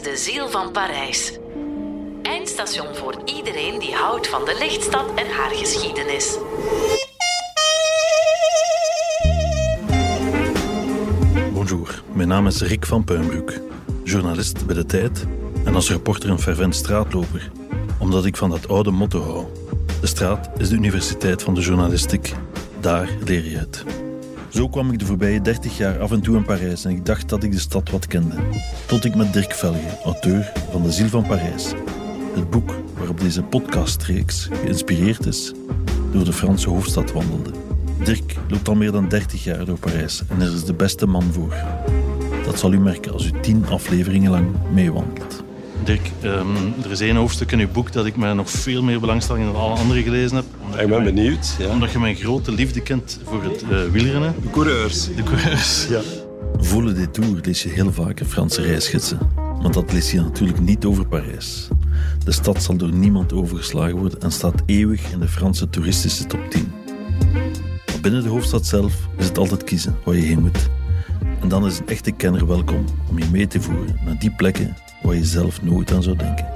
de ziel van Parijs. Eindstation voor iedereen die houdt van de lichtstad en haar geschiedenis. Bonjour, mijn naam is Rick van Puinbroek, journalist bij De Tijd en als reporter een fervent straatloper, omdat ik van dat oude motto hou. De straat is de universiteit van de journalistiek. Daar leer je het. Zo kwam ik de voorbije 30 jaar af en toe in Parijs en ik dacht dat ik de stad wat kende. Tot ik met Dirk Velge, auteur van De Ziel van Parijs, het boek waarop deze podcastreeks geïnspireerd is, door de Franse hoofdstad wandelde. Dirk loopt al meer dan 30 jaar door Parijs en er is de beste man voor. Dat zal u merken als u tien afleveringen lang meewandelt. Dirk, ehm, er is één hoofdstuk in uw boek dat ik mij nog veel meer belangstelling dan alle andere gelezen heb. Ik ben mijn- benieuwd. Ja. Omdat je mijn grote liefde kent voor het eh, wielrennen. De coureurs. De coureurs. Ja. Voor le détour lees je heel vaak in Franse reisgidsen. Maar dat lees je natuurlijk niet over Parijs. De stad zal door niemand overgeslagen worden en staat eeuwig in de Franse toeristische top 10. Maar binnen de hoofdstad zelf is het altijd kiezen waar je heen moet. En dan is een echte kenner welkom om je mee te voeren naar die plekken waar je zelf nooit aan zou denken.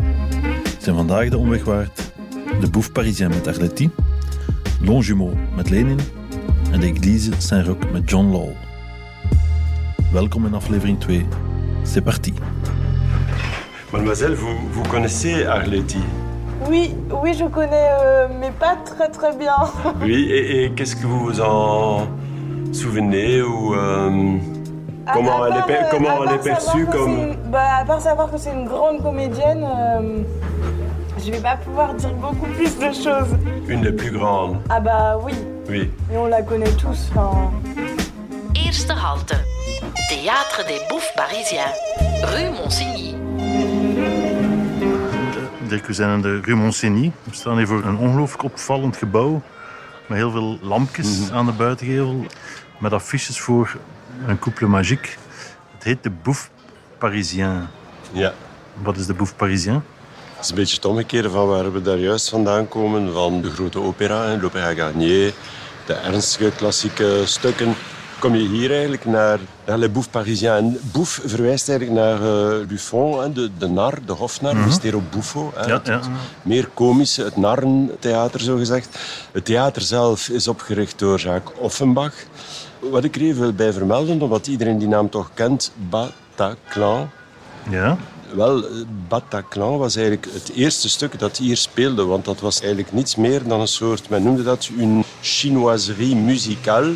Zijn vandaag de omweg waard de Bouffe Parisien met Arletty, Longjumeau met Lenin en de Église Saint-Roch met John Law. Welkom in aflevering 2. C'est parti. Mademoiselle, vous, vous connaissez Arletty Oui, oui, je connais, euh, mais pas très très bien. Oui, et, et qu'est-ce que vous vous en souvenez ou euh, comment À elle est, euh, comment elle est perçue savoir que comme c'est une- bah, À part savoir que c'est une grande comédienne, euh, je vais pas pouvoir dire beaucoup plus de choses. une des plus grandes Ah bah oui, Oui. et on la connaît tous. enfin. Eerste halte. Théâtre des Bouffes Parisiens. Rue Monsigny. Dirk, we zijn in de Rue Monsigny. We staan hier voor een ongelooflijk opvallend gebouw. Met heel veel lampjes aan de buitengevel. Met affiches voor een couple magique. Het heet de Bouffe Parisien. Ja. Wat is de Bouffe Parisien? Het is een beetje het omgekeerde van waar we daar juist vandaan komen. Van de grote opera, l'opéra Garnier. De ernstige klassieke stukken. Kom je hier eigenlijk naar, naar Le Bouffe Parisien. En Bouffe verwijst eigenlijk naar Buffon, hè, de, de nar, de hofnar, Mistero Buffo. Hè, Ja, het, ja. meer komische, het narrentheater zogezegd. Het theater zelf is opgericht door Jacques Offenbach. Wat ik er even wil bij vermelden, omdat iedereen die naam toch kent, Bataclan. Ja. Wel, eh, Bataclan was eigenlijk het eerste stuk dat hier speelde, want dat was eigenlijk niets meer dan een soort, men noemde dat een chinoiserie musicale.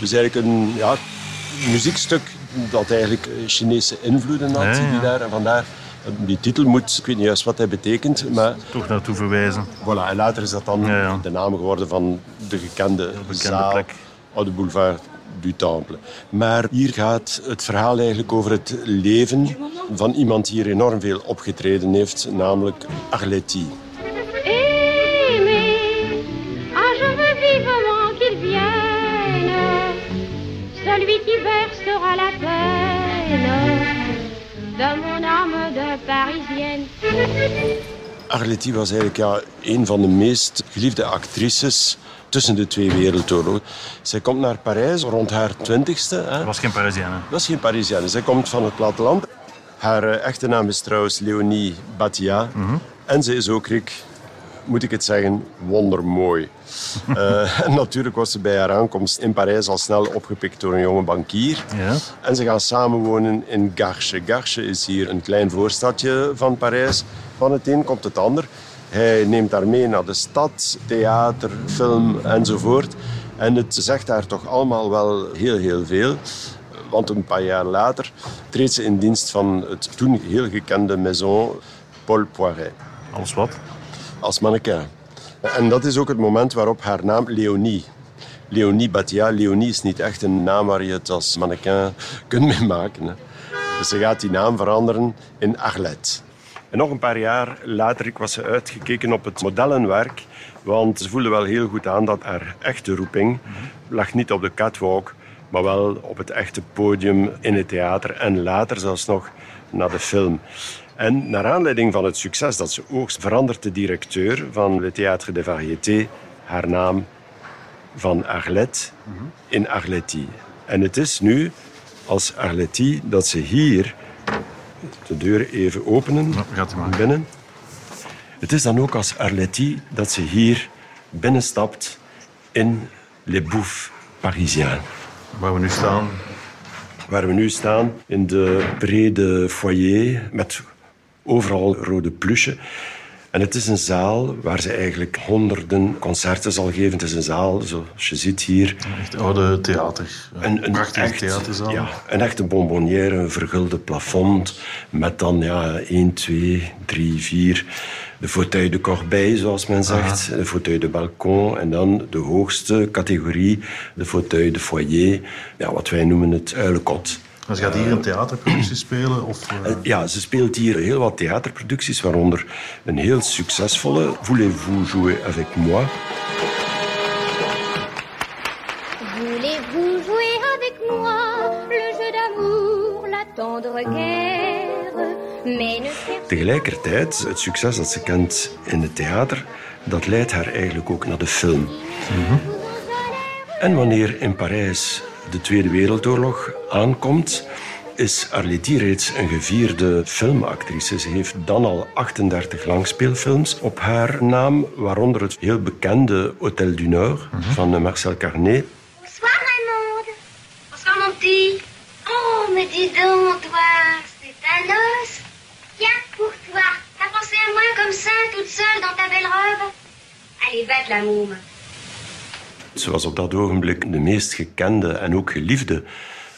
Dus eigenlijk een ja, muziekstuk dat eigenlijk eh, Chinese invloeden had. Ja, ja. Die daar, en vandaar, eh, die titel moet, ik weet niet juist wat hij betekent, maar Toch naartoe verwijzen. voilà. En later is dat dan Ja, ja. de naam geworden van de gekende, bekende zaal plek. op de boulevard du Temple. Maar hier gaat het verhaal eigenlijk over het leven van iemand die hier enorm veel opgetreden heeft, namelijk Arletty. Ah, je veux vivement qu'il vienne, celui qui versera la peine de mon âme de Parisienne. Arletty was eigenlijk ja, een van de meest geliefde actrices tussen de twee wereldoorlogen. Zij komt naar Parijs rond haar twintigste. hè. Dat was geen Parisienne. Dat is geen Parisienne. Zij komt van het platteland. Haar eh, echte naam is trouwens Leonie Batia. En ze is ook, moet ik het zeggen, wondermooi. Eh, en natuurlijk was ze bij haar aankomst in Parijs al snel opgepikt door een jonge bankier. Ja. En ze gaan samenwonen in Garches. Garches is hier een klein voorstadje van Parijs. Van het een komt het ander. Hij neemt haar mee naar de stad, theater, film enzovoort. En het zegt haar toch allemaal wel heel, heel veel. Want een paar jaar later treedt ze in dienst van het toen heel gekende maison Paul Poiret Als wat? als mannequin. En dat is ook het moment waarop haar naam Leonie. Leonie Batia. Leonie is niet echt een naam waar je het als mannequin kunt mee maken. Hè. Dus ze gaat die naam veranderen in Arlette. En nog een paar jaar later was ze uitgekeken op het modellenwerk. Want ze voelde wel heel goed aan dat haar echte roeping lag niet op de catwalk, maar wel op het echte podium in het theater en later zelfs nog naar de film. En naar aanleiding van het succes dat ze oogst, verandert de directeur van Le Théâtre des Variétés haar naam van Arlette in Arletty. En het is nu als Arletty dat ze hier de deur even openen. Ja, gaat maar. Binnen. Het is dan ook als Arletty dat ze hier binnenstapt in Les Bouffes Parisiens. Waar we nu staan, Waar we nu staan, in de brede foyer met overal rode pluchen. En het is een zaal waar ze eigenlijk honderden concerten zal geven. Het is een zaal, zoals je ziet hier, echt oude theater. een, een prachtige echt, theaterzaal. Ja, een echte bonbonnière, een vergulde plafond. Met dan ja, 1, 2, 3, 4. De fauteuil de corbeille, zoals men zegt. De fauteuil de balcon. En dan de hoogste categorie, de fauteuil de foyer. Ja, wat wij noemen het uilenkot. Dus gaat hier een theaterproductie spelen? Of, eh, Ja, ze speelt hier heel wat theaterproducties, waaronder een heel succesvolle Voulez-vous jouer avec moi? Voulez-vous jouer avec moi le jeu d'amour, la tendre guerre Mais ne cherchez Tegelijkertijd, het succes dat ze kent in het theater, dat leidt haar eigenlijk ook naar de film. En wanneer in Parijs de Tweede Wereldoorlog aankomt, is Arletty reeds een gevierde filmactrice. Ze heeft dan al 38 langspeelfilms op haar naam, waaronder het heel bekende Hôtel du Nord van Marcel Carnet. Bonsoir Raymond. Bonsoir mon petit. Oh, mais dis donc, toi, c'est un os. Tiens, pour toi. T'as pensé à moi comme ça, toute seule dans ta belle robe Allez, batte la môme. Ze was op dat ogenblik de meest gekende en ook geliefde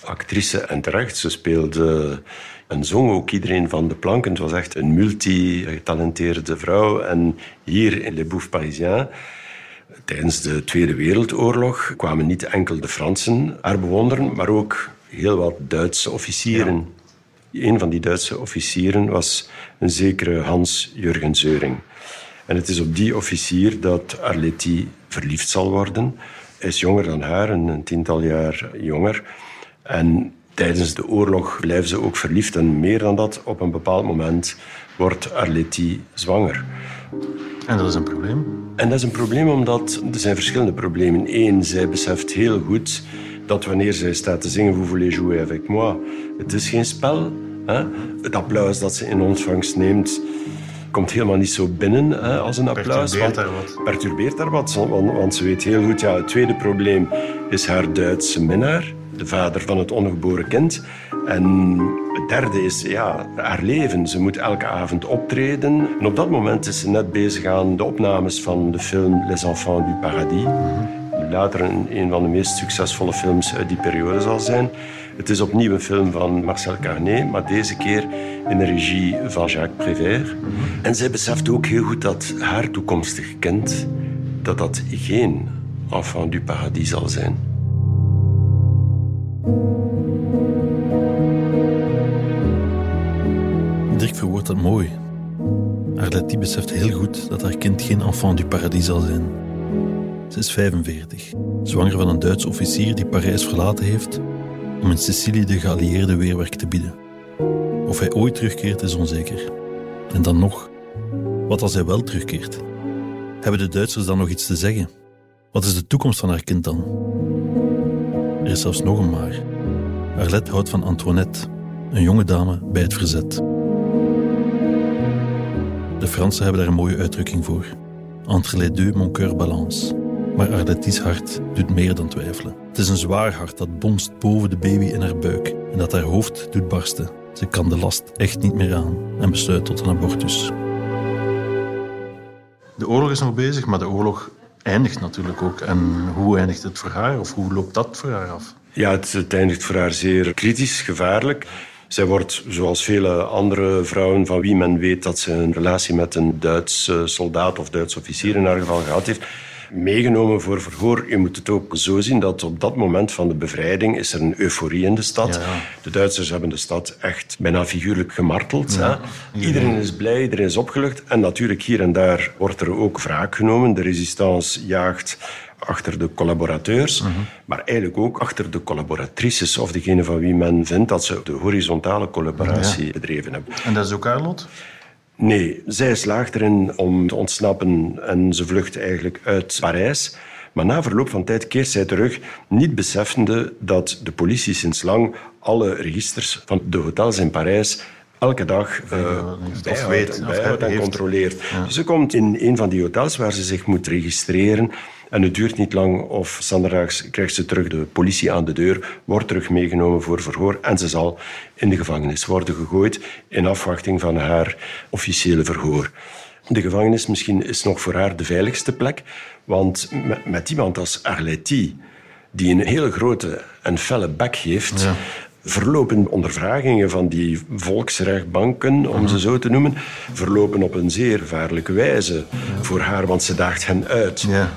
actrice. En terecht, ze speelde en zong ook iedereen van de planken. Het was echt een multi-getalenteerde vrouw. En hier in Les Bouffes Parisiens, tijdens de Tweede Wereldoorlog, kwamen niet enkel de Fransen haar bewonderen, maar ook heel wat Duitse officieren. Een van die Duitse officieren was een zekere Hans-Jurgen Zeuring. En het is op die officier dat Arletty verliefd zal worden. Hij is jonger dan haar, een, een tiental jaar jonger. En tijdens de oorlog blijven ze ook verliefd. En meer dan dat, op een bepaald moment wordt Arletty zwanger. en dat is een probleem. En dat is een probleem omdat er zijn verschillende problemen. Eén, zij beseft heel goed dat wanneer zij staat te zingen Vous voulez jouer avec moi, het is geen spel. Hè? Het applaus dat ze in ontvangst neemt komt helemaal niet zo binnen hè, als een applaus. Perturbeert haar wat. Perturbeert haar wat, want, want ze weet heel goed, ja, het tweede probleem is haar Duitse minnaar, de vader van het ongeboren kind. En het derde is ja, haar leven. Ze moet elke avond optreden. En op dat moment is ze net bezig aan de opnames van de film Les Enfants du Paradis. Die later een, een van de meest succesvolle films uit die periode zal zijn. Het is opnieuw een film van Marcel Carnet, maar deze keer in de regie van Jacques Prévert. En zij beseft ook heel goed dat haar toekomstig kind dat dat geen enfant du paradis zal zijn. Dirk verwoordt dat mooi. Arletty beseft heel goed dat haar kind geen enfant du paradis zal zijn. Ze is 45, zwanger van een Duitse officier die Parijs verlaten heeft om in Sicilië de geallieerden weerwerk te bieden. Of hij ooit terugkeert is onzeker. En dan nog, wat als hij wel terugkeert? Hebben de Duitsers dan nog iets te zeggen? Wat is de toekomst van haar kind dan? Er is zelfs nog een maar. Arlette houdt van Antoinette, een jonge dame bij het verzet. De Fransen hebben daar een mooie uitdrukking voor. Entre les deux mon cœur balance. Maar Arletty's hart doet meer dan twijfelen. Het is een zwaar hart dat bonst boven de baby in haar buik en dat haar hoofd doet barsten. Ze kan de last echt niet meer aan en besluit tot een abortus. De oorlog is nog bezig, maar de oorlog eindigt natuurlijk ook. En hoe eindigt het voor haar of hoe loopt dat voor haar af? Ja, het, het eindigt voor haar zeer kritisch, gevaarlijk. Zij wordt, zoals vele andere vrouwen van wie men weet dat ze een relatie met een Duitse soldaat of Duits officier in haar geval gehad heeft, meegenomen voor verhoor. Je moet het ook zo zien dat op dat moment van de bevrijding is er een euforie in de stad. Ja. De Duitsers hebben de stad echt bijna figuurlijk gemarteld. Ja, hè. Iedereen is blij, iedereen is opgelucht. En natuurlijk hier en daar wordt er ook wraak genomen. De resistance jaagt achter de collaborateurs, maar eigenlijk ook achter de collaboratrices of degene van wie men vindt dat ze de horizontale collaboratie bedreven hebben. En dat is ook haar lot? Nee, zij slaagt erin om te ontsnappen en ze vlucht eigenlijk uit Parijs. Maar na verloop van tijd keert zij terug, niet beseffende dat de politie sinds lang alle registers van de hotels in Parijs elke dag uh, bijhoudt, weet, en, bijhoudt en controleert. Dus ze komt in een van die hotels waar ze zich moet registreren. En het duurt niet lang of Sanderaags krijgt ze terug de politie aan de deur, wordt terug meegenomen voor verhoor en ze zal in de gevangenis worden gegooid in afwachting van haar officiële verhoor. De gevangenis misschien is nog voor haar de veiligste plek, want met, iemand als Arletty, die een hele grote en felle bek heeft, verlopen ondervragingen van die volksrechtbanken, om ze zo te noemen, verlopen op een zeer gevaarlijke wijze voor haar, want ze daagt hen uit. Ja.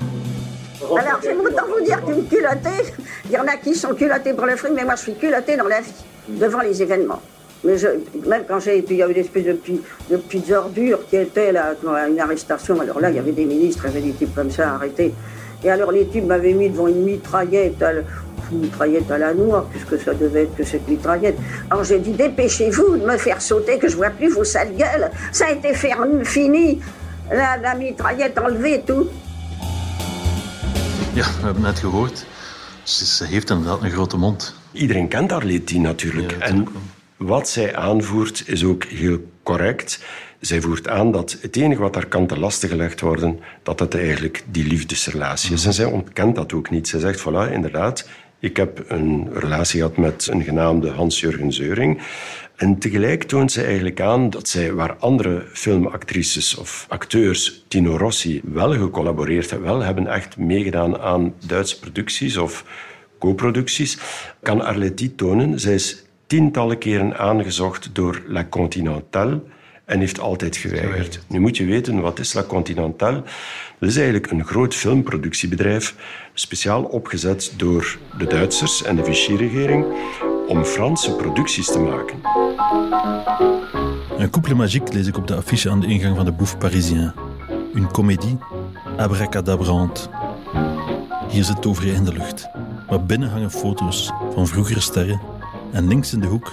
Alors, je autant vous dire qu'une culottée, il y en a qui sont culottés pour le fric, mais moi je suis culottée dans la vie, devant les événements. Mais je, même quand j'ai été, il y avait des espèces de, petits, de petites ordures qui étaient là, une arrestation. Alors là, il y avait des ministres, il y avait des types comme ça arrêtés. Et alors les types m'avaient mis devant une mitraillette, une mitraillette à la noix, puisque ça devait être que cette mitraillette. Alors j'ai dit, dépêchez-vous de me faire sauter, que je vois plus vos sales gueules. Ça a été fini. La, la mitraillette enlevée, tout. Ja, we hebben net gehoord. Ze heeft inderdaad een grote mond. Iedereen kent Arletty natuurlijk. en wat zij aanvoert is ook heel correct. Zij voert aan dat het enige wat haar kan te lasten gelegd worden, dat dat eigenlijk die liefdesrelatie is. En zij ontkent dat ook niet. Zij zegt, voilà, inderdaad, ik heb een relatie gehad met een genaamde Hans-Jurgen Zeuring. En tegelijk toont ze eigenlijk aan dat zij, waar andere filmactrices of acteurs, Tino Rossi, wel gecollaboreerd hebben, wel hebben echt meegedaan aan Duitse producties of co-producties, kan Arletty tonen. Zij is tientallen keren aangezocht door La Continentale en heeft altijd geweigerd. Nu moet je weten, wat is La Continentale? Dat is eigenlijk een groot filmproductiebedrijf, speciaal opgezet door de Duitsers en de Vichy-regering om Franse producties te maken. Een couple magique lees ik op de affiche aan de ingang van de Bouffe Parisien. Een comédie abracadabrante. Hier zit over in de lucht. Maar binnen hangen foto's van vroegere sterren. En links in de hoek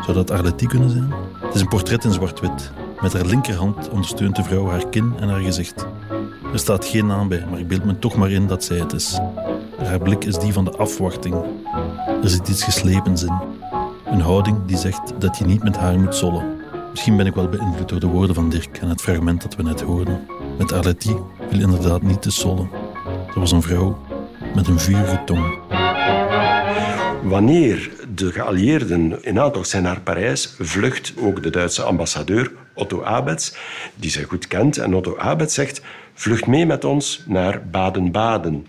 zou dat Arletty kunnen zijn? Het is een portret in zwart-wit. Met haar linkerhand ondersteunt de vrouw haar kin en haar gezicht. Er staat geen naam bij, maar ik beeld me toch maar in dat zij het is. Haar blik is die van de afwachting. Er zit iets geslepens in. Een houding die zegt dat je niet met haar moet zollen. Misschien ben ik wel beïnvloed door de woorden van Dirk en het fragment dat we net hoorden. Met Arletty wil inderdaad niet te zollen. Ze was een vrouw met een vurige tong. Wanneer de geallieerden in aantocht zijn naar Parijs, vlucht ook de Duitse ambassadeur Otto Abets, die zij goed kent. En Otto Abets zegt, vlucht mee met ons naar Baden-Baden.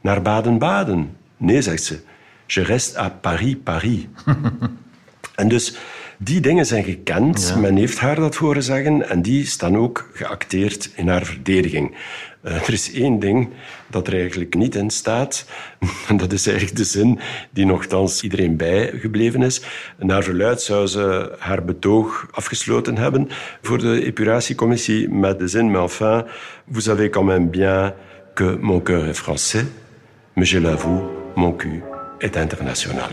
Naar Baden-Baden? Nee, zegt ze. Je reste à Paris, Paris. en dus die dingen zijn gekend. Men heeft haar dat horen zeggen en die staan ook geacteerd in haar verdediging. Uh, er is één ding dat er eigenlijk niet in staat. En dat is eigenlijk de zin die nogthans iedereen bijgebleven is. Naar verluid zou ze haar betoog afgesloten hebben voor de epuratiecommissie met de zin, mais enfin, vous savez quand même bien que mon cœur est français, mais je l'avoue, mon cul est international.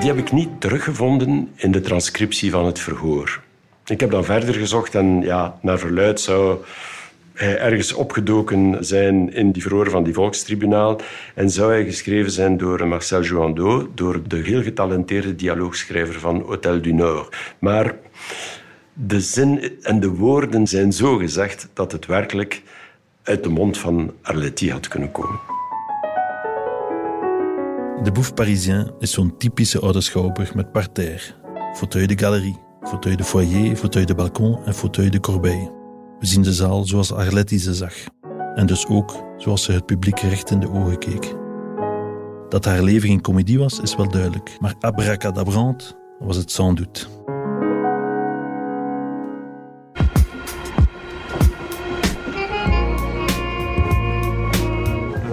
Die heb ik niet teruggevonden in de transcriptie van het verhoor. Ik heb dan verder gezocht en ja, naar verluid zou hij ergens opgedoken zijn in die verhoor van die volkstribunaal en zou hij geschreven zijn door Marcel Jouandeau, door de heel getalenteerde dialoogschrijver van Hôtel du Nord. Maar de zin en de woorden zijn zo gezegd dat het werkelijk uit de mond van Arletty had kunnen komen. De Bouffe Parisien is zo'n typische oude schouwburg met parterre, fauteuil de galerie, fauteuil de foyer, fauteuil de balkon en fauteuil de corbeille. We zien de zaal zoals Arletty ze zag. En dus ook zoals ze het publiek recht in de ogen keek. Dat haar leven geen komedie was, is wel duidelijk. Maar abracadabrant was het sans doute.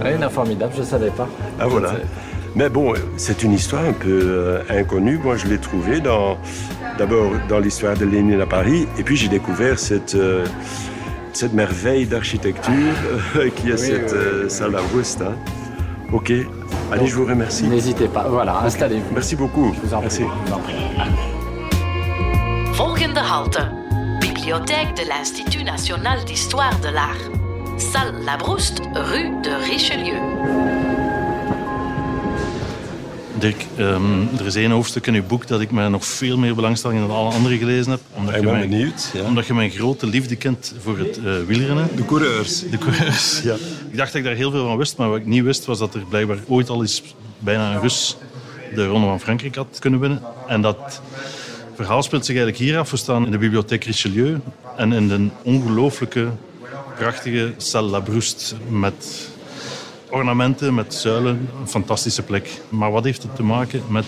Oui, formidable, je ne savais pas. Ah voilà. Mais bon, c'est une histoire un peu euh, inconnue. Moi, je l'ai trouvée dans, d'abord dans l'histoire de Lénine à Paris, et puis j'ai découvert cette, euh, cette merveille d'architecture euh, qui est cette oui, salle d'Augusta. Ok, allez, je vous remercie. N'hésitez pas, voilà, installez-vous. Merci beaucoup. Je vous en Merci. Volgende halte. Bibliothèque de l'Institut national d'histoire de l'art. Salle Labrouste, rue de Richelieu. Dirk, ehm, er is één hoofdstuk in uw boek dat ik mij nog veel meer belangstelling dan alle anderen gelezen heb. Omdat, Ik je, ben mijn, benieuwd. Ja. omdat je mijn grote liefde kent voor het eh, wielrennen. De coureurs. De coureurs. Ja. Ik dacht dat ik daar heel veel van wist, maar wat ik niet wist was dat er blijkbaar ooit al eens bijna een Rus de Ronde van Frankrijk had kunnen winnen. En dat verhaal speelt zich eigenlijk hier af. We staan in de bibliotheek Richelieu en in de ongelooflijke, prachtige Salle Labrouste met ornamenten, met zuilen. Een fantastische plek. Maar wat heeft het te maken met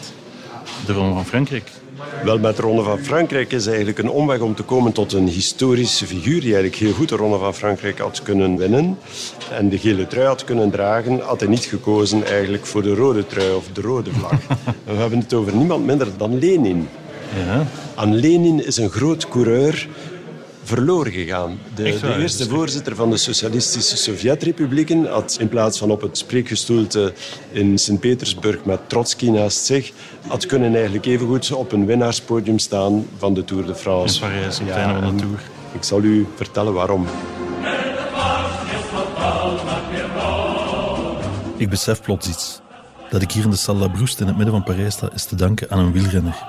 de Ronde van Frankrijk? Wel, met de Ronde van Frankrijk is eigenlijk een omweg om te komen tot een historische figuur die eigenlijk heel goed de Ronde van Frankrijk had kunnen winnen en de gele trui had kunnen dragen, had hij niet gekozen eigenlijk voor de rode trui of de rode vlag. We hebben het over niemand minder dan Lenin. Ja, Aan Lenin is een groot coureur verloren gegaan. De, de eerste is- voorzitter van de Socialistische Sovjet-Republieken had in plaats van op het spreekgestoelte in Sint-Petersburg met Trotsky naast zich, had kunnen eigenlijk evengoed op een winnaarspodium staan van de Tour de France. in Parijs, op het einde van de Tour. Ik zal u vertellen waarom. Ik besef plots iets. Dat ik hier in de Salle Labrouste in het midden van Parijs sta, is te danken aan een wielrenner.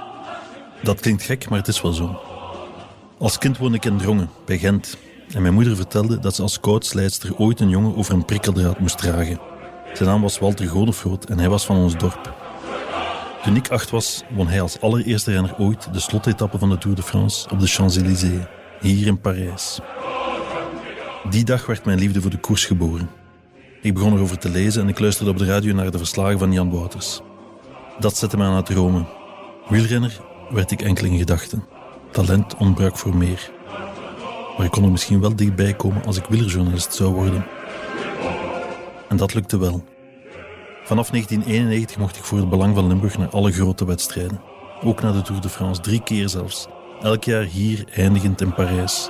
Dat klinkt gek, maar het is wel zo. Als kind woonde ik in Drongen, bij Gent. En mijn moeder vertelde dat ze als scoutsleidster ooit een jongen over een prikkeldraad moest dragen. Zijn naam was Walter Godefroot en hij was van ons dorp. Toen ik acht was, won hij als allereerste renner ooit de slotetappe van de Tour de France op de Champs-Élysées, hier in Parijs. Die dag werd mijn liefde voor de koers geboren. Ik begon erover te lezen en ik luisterde op de radio naar de verslagen van Jan Wouters. Dat zette me aan het dromen. Wielrenner werd ik enkel in gedachten. Talent ontbrak voor meer. Maar ik kon er misschien wel dichtbij komen als ik wielerjournalist zou worden. En dat lukte wel. Vanaf 1991 mocht ik voor het Belang van Limburg naar alle grote wedstrijden. Ook naar de Tour de France, drie keer zelfs. Elk jaar hier, eindigend in Parijs.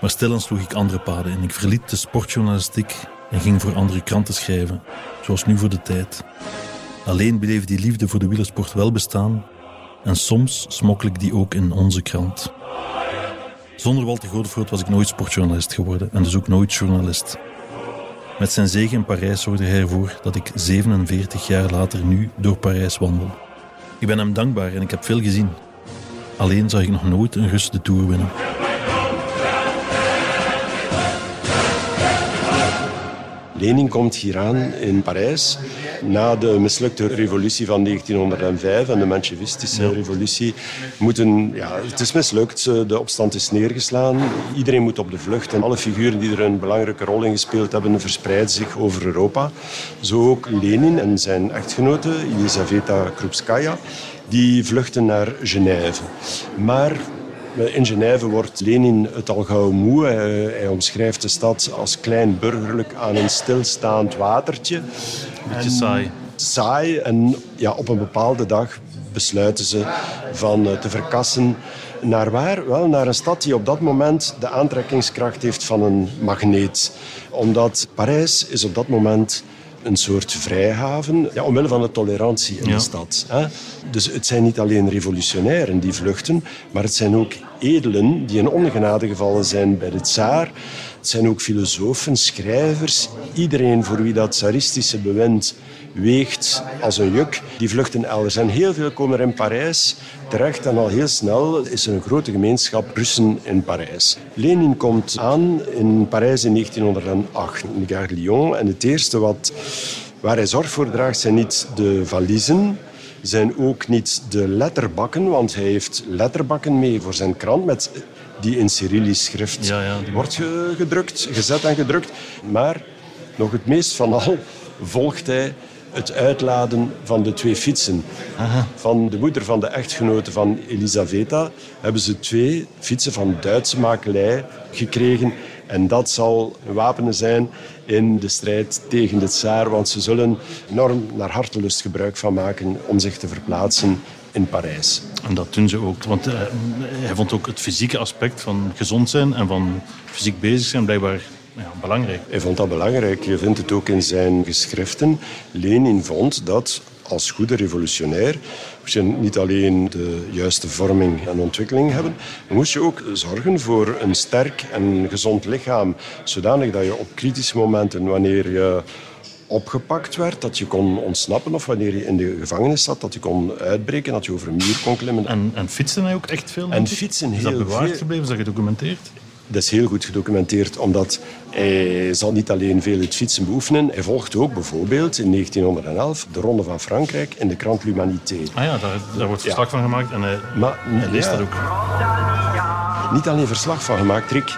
Maar stilaan sloeg ik andere paden in. Ik verliet de sportjournalistiek en ging voor andere kranten schrijven, zoals nu voor de tijd. Alleen bleef die liefde voor de wielersport wel bestaan en soms smokkel ik die ook in onze krant. Zonder Walter Godefroot was ik nooit sportjournalist geworden en dus ook nooit journalist. Met zijn zege in Parijs zorgde hij ervoor dat ik 47 jaar later nu door Parijs wandel. Ik ben hem dankbaar en ik heb veel gezien. Alleen zag ik nog nooit een Rus de Tour winnen. Lenin komt hier aan in Parijs na de mislukte revolutie van 1905 en de Menchevistische revolutie. Moeten, ja, het is mislukt, de opstand is neergeslaan. Iedereen moet op de vlucht en alle figuren die er een belangrijke rol in gespeeld hebben verspreiden zich over Europa. Zo ook Lenin en zijn echtgenote Elisaveta Krupskaya. Die vluchten naar Genève. Maar in Genève wordt Lenin het al gauw moe. Hij, omschrijft de stad als klein burgerlijk aan een stilstaand watertje. Beetje saai. Saai. En ja, op een bepaalde dag besluiten ze van eh, te verkassen naar waar? Wel, naar een stad die op dat moment de aantrekkingskracht heeft van een magneet. Omdat Parijs is op dat moment een soort vrijhaven, ja, omwille van de tolerantie in Ja. de stad. Hè. Dus het zijn niet alleen revolutionairen die vluchten, maar het zijn ook edelen die in ongenade gevallen zijn bij de tsaar. Het zijn ook filosofen, schrijvers, iedereen voor wie dat tsaristische bewind weegt als een juk, die vluchten elders. En heel veel komen er in Parijs terecht en al heel snel is er een grote gemeenschap Russen in Parijs. Lenin komt aan in Parijs in 1908, in de Gare Lyon. En het eerste wat, waar hij zorg voor draagt zijn niet de valiezen, zijn ook niet de letterbakken, want hij heeft letterbakken mee voor zijn krant met die in Cyrillisch schrift Ja, ja, wordt ge- gedrukt, gezet en gedrukt. Maar nog het meest van al volgt hij het uitladen van de twee fietsen. Van de moeder van de echtgenote van Elisaveta hebben ze twee fietsen van Duitse makelij gekregen. En dat zal een wapen zijn in de strijd tegen de tsaar, want ze zullen enorm naar hartelust gebruik van maken om zich te verplaatsen in Parijs. En dat doen ze ook. Want eh, hij vond ook het fysieke aspect van gezond zijn en van fysiek bezig zijn blijkbaar ja, belangrijk. Hij vond dat belangrijk. Je vindt het ook in zijn geschriften. Lenin vond dat als goede revolutionair moest je niet alleen de juiste vorming en ontwikkeling hebben, maar moest je ook zorgen voor een sterk en gezond lichaam, zodanig dat je op kritische momenten, wanneer je opgepakt werd, dat je kon ontsnappen of wanneer je in de gevangenis zat, dat je kon uitbreken, dat je over een muur kon klimmen. En, en fietsen hij ook echt veel? En denk ik? fietsen Is dat heel bewaard veel. gebleven? Is dat gedocumenteerd? Dat is heel goed gedocumenteerd, omdat hij zal niet alleen veel het fietsen beoefenen, hij volgde ook bijvoorbeeld in 1911 de Ronde van Frankrijk in de krant L'Humanité. Ah ja, daar, daar wordt verslag van gemaakt en hij, Maar hij leest ja, dat ook. niet alleen verslag van gemaakt, Rick.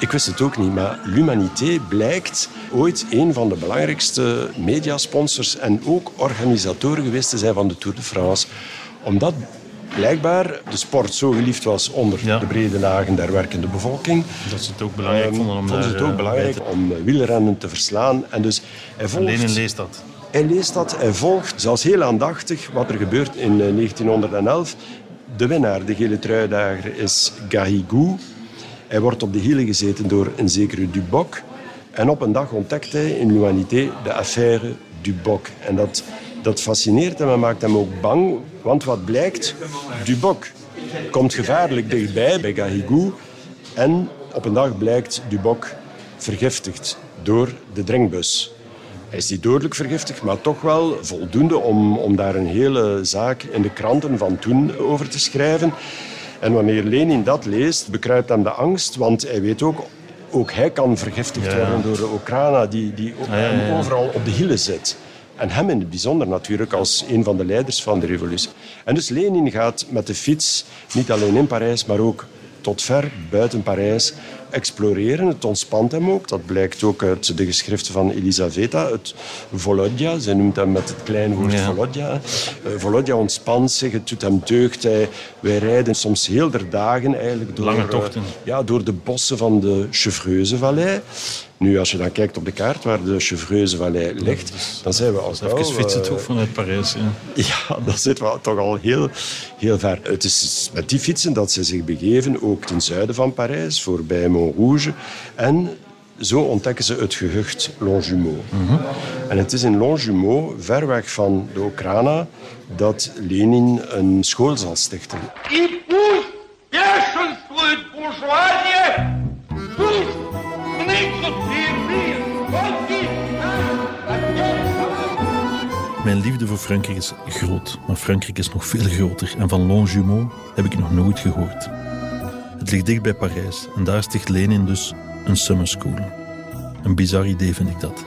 Ik wist het ook niet, maar L'Humanité blijkt ooit een van de belangrijkste mediasponsors en ook organisatoren geweest te zijn van de Tour de France. Omdat blijkbaar de sport zo geliefd was onder Ja. de brede lagen der werkende bevoorking. Dat ze het ook belangrijk Ehm, vonden om vonden ze het ook eh, belangrijk om wielrennen te verslaan. En dus hij volgt... Leest dat. Hij leest dat, hij volgt zelfs heel aandachtig wat er gebeurt in eh, 1911. De winnaar, de gele truidager, is Garrigou. Hij wordt op de hielen gezeten door een zekere Duboc. En op een dag ontdekt hij in l'Humanité de affaire Duboc. En dat, dat fascineert hem en maakt hem ook bang. Want wat blijkt? Duboc komt gevaarlijk dichtbij bij Garrigou. En op een dag blijkt Duboc vergiftigd door de drinkbus. Hij is niet dodelijk vergiftigd, maar toch wel voldoende om, om daar een hele zaak in de kranten van toen over te schrijven. En wanneer Lenin dat leest, bekruipt hem de angst, want hij weet ook, ook hij kan vergiftigd Ja. worden door de Okrana, die, die ja, ja. hem overal op de hielen zit. En hem in het bijzonder natuurlijk als een van de leiders van de revolutie. En dus Lenin gaat met de fiets, niet alleen in Parijs, maar ook tot ver buiten Parijs exploreren. Het ontspant hem ook. Dat blijkt ook uit de geschriften van Elisaveta, het Volodja. Zij noemt hem met het kleinwoord Ja. Volodja. Eh, Volodja ontspant zich, het doet hem deugd. Hij, wij rijden soms heel der dagen eigenlijk door, Lange eh, tochten. ja, door de bossen van de Chevreuse-vallei. Nu, als je dan kijkt op de kaart waar de Chevreuse-vallei ligt, dan zijn we al gauw, Even fietsen eh, toch vanuit Parijs. Ja. ja, dat zit wel toch al heel, heel ver. Het is met die fietsen dat ze zich begeven, ook ten zuiden van Parijs, voorbij en zo ontdekken ze het gehucht Longjumeau. En het is in Longjumeau, ver weg van de Okrana, dat Lenin een school zal stichten. Mijn liefde voor Frankrijk is groot, maar Frankrijk is nog veel groter. En van Longjumeau heb ik nog nooit gehoord. Het ligt dicht bij Parijs en daar sticht Lenin dus een summer school. Een bizar idee vind ik dat.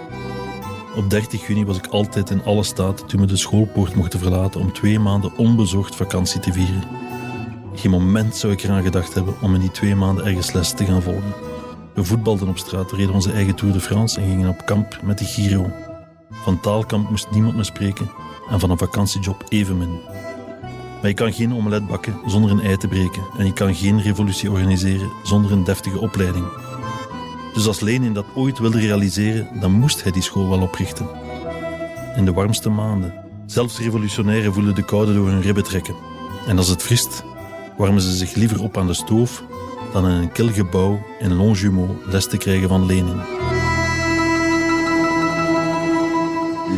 Op 30 juni was ik altijd in alle staat toen we de schoolpoort mochten verlaten om twee maanden onbezorgd vakantie te vieren. Geen moment zou ik eraan gedacht hebben om in die twee maanden ergens les te gaan volgen. We voetbalden op straat, reden onze eigen Tour de France en gingen op kamp met de Giro. Van taalkamp moest niemand me spreken en van een vakantiejob evenmin. Maar je kan geen omelet bakken zonder een ei te breken en je kan geen revolutie organiseren zonder een deftige opleiding. Dus als Lenin dat ooit wilde realiseren, dan moest hij die school wel oprichten. In de warmste maanden. Zelfs revolutionairen voelen de koude door hun ribben trekken. En als het vriest, warmen ze zich liever op aan de stoof dan in een kil gebouw in Longjumeau les te krijgen van Lenin.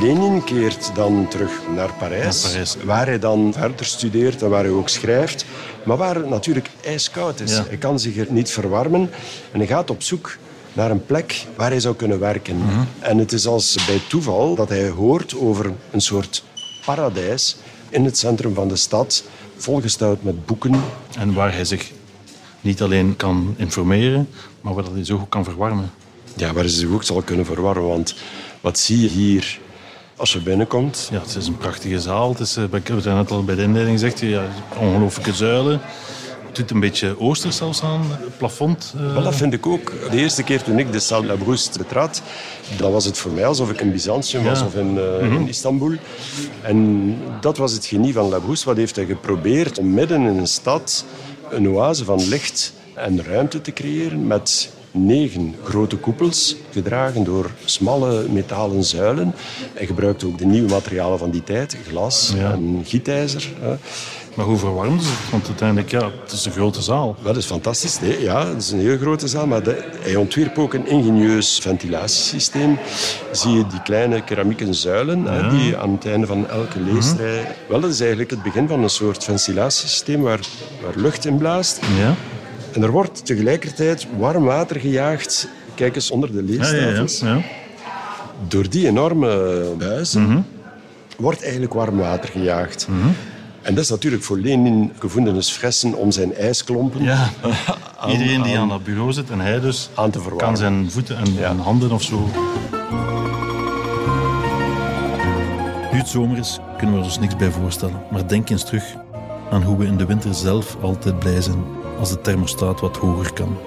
Lenin keert dan terug naar Parijs, Naar Parijs. waar hij dan verder studeert en waar hij ook schrijft, maar waar het natuurlijk ijskoud is. Ja. Hij kan zich er niet verwarmen en hij gaat op zoek naar een plek waar hij zou kunnen werken. Mhm. En het is als bij toeval dat hij hoort over een soort paradijs in het centrum van de stad, volgestouwd met boeken. En waar hij zich niet alleen kan informeren, maar waar hij zich ook kan verwarmen. Ja, waar hij zich ook zal kunnen verwarmen, want wat zie je hier als je binnenkomt? Ja, het is een prachtige zaal. Het is, eh, ik heb het net al bij de inleiding gezegd, ja, ongelooflijke zuilen. Het doet een beetje oosters zelfs aan, het plafond. eh. Wel, dat vind ik ook. De eerste keer toen ik de Salle La Brousse betrad, dan was het voor mij alsof ik in Byzantium was of in, eh, in Istanbul. En dat was het genie van La Brousse. Wat heeft hij geprobeerd om midden in een stad een oase van licht en ruimte te creëren met negen grote koepels, gedragen door smalle metalen zuilen. Hij gebruikte ook de nieuwe materialen van die tijd, glas Ja. en gietijzer. Maar hoe verwarmden ze het? Want uiteindelijk, ja, het is een grote zaal. Dat is fantastisch. Nee, ja, het is een heel grote zaal, maar de- hij ontwierp ook een ingenieus ventilatiesysteem. Zie je die kleine keramieken zuilen hè, die aan het einde van elke leesrij... Wel, dat is eigenlijk het begin van een soort ventilatiesysteem waar, waar lucht in blaast. Ja, En er wordt tegelijkertijd warm water gejaagd. Kijk eens onder de ja, ja. ja, leestafels. ja. Door die enorme buizen Mhm. wordt eigenlijk warm water gejaagd. En dat is natuurlijk voor Lenin gevoelens fressen om zijn ijsklompen Ja. aan- Iedereen die aan- aan dat bureau zit en hij dus aan te verwarmen. kan zijn voeten en, en handen of zo. Nu het zomer is, kunnen we er ons niks bij voorstellen. Maar denk eens terug aan hoe we in de winter zelf altijd blij zijn als de thermostaat wat hoger kan.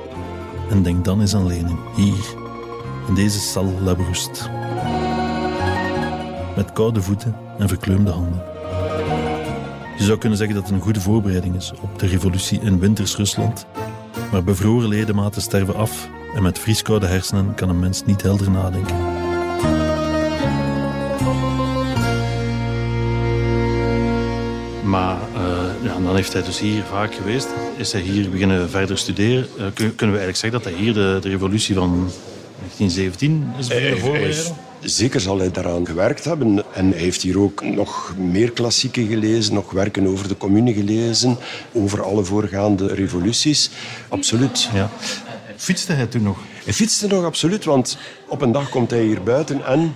En denk dan eens aan Lenin, hier, in deze sal Labroest. Met koude voeten en verkleumde handen. Je zou kunnen zeggen dat het een goede voorbereiding is op de revolutie in winters Rusland. Maar bevroren ledematen sterven af en met vrieskoude hersenen kan een mens niet helder nadenken. Dan heeft hij dus hier vaak geweest. Is hij hier beginnen verder studeren. Eh, kun- kunnen we eigenlijk zeggen dat hij hier de, de revolutie van 1917 is beginnen voorbereiden? Zeker zal hij daaraan gewerkt hebben. En hij heeft hier ook nog meer klassieken gelezen, nog werken over de commune gelezen, over alle voorgaande revoluties. Absoluut. Ja. Fietste hij toen nog? Hij fietste nog absoluut, want op een dag komt hij hier buiten en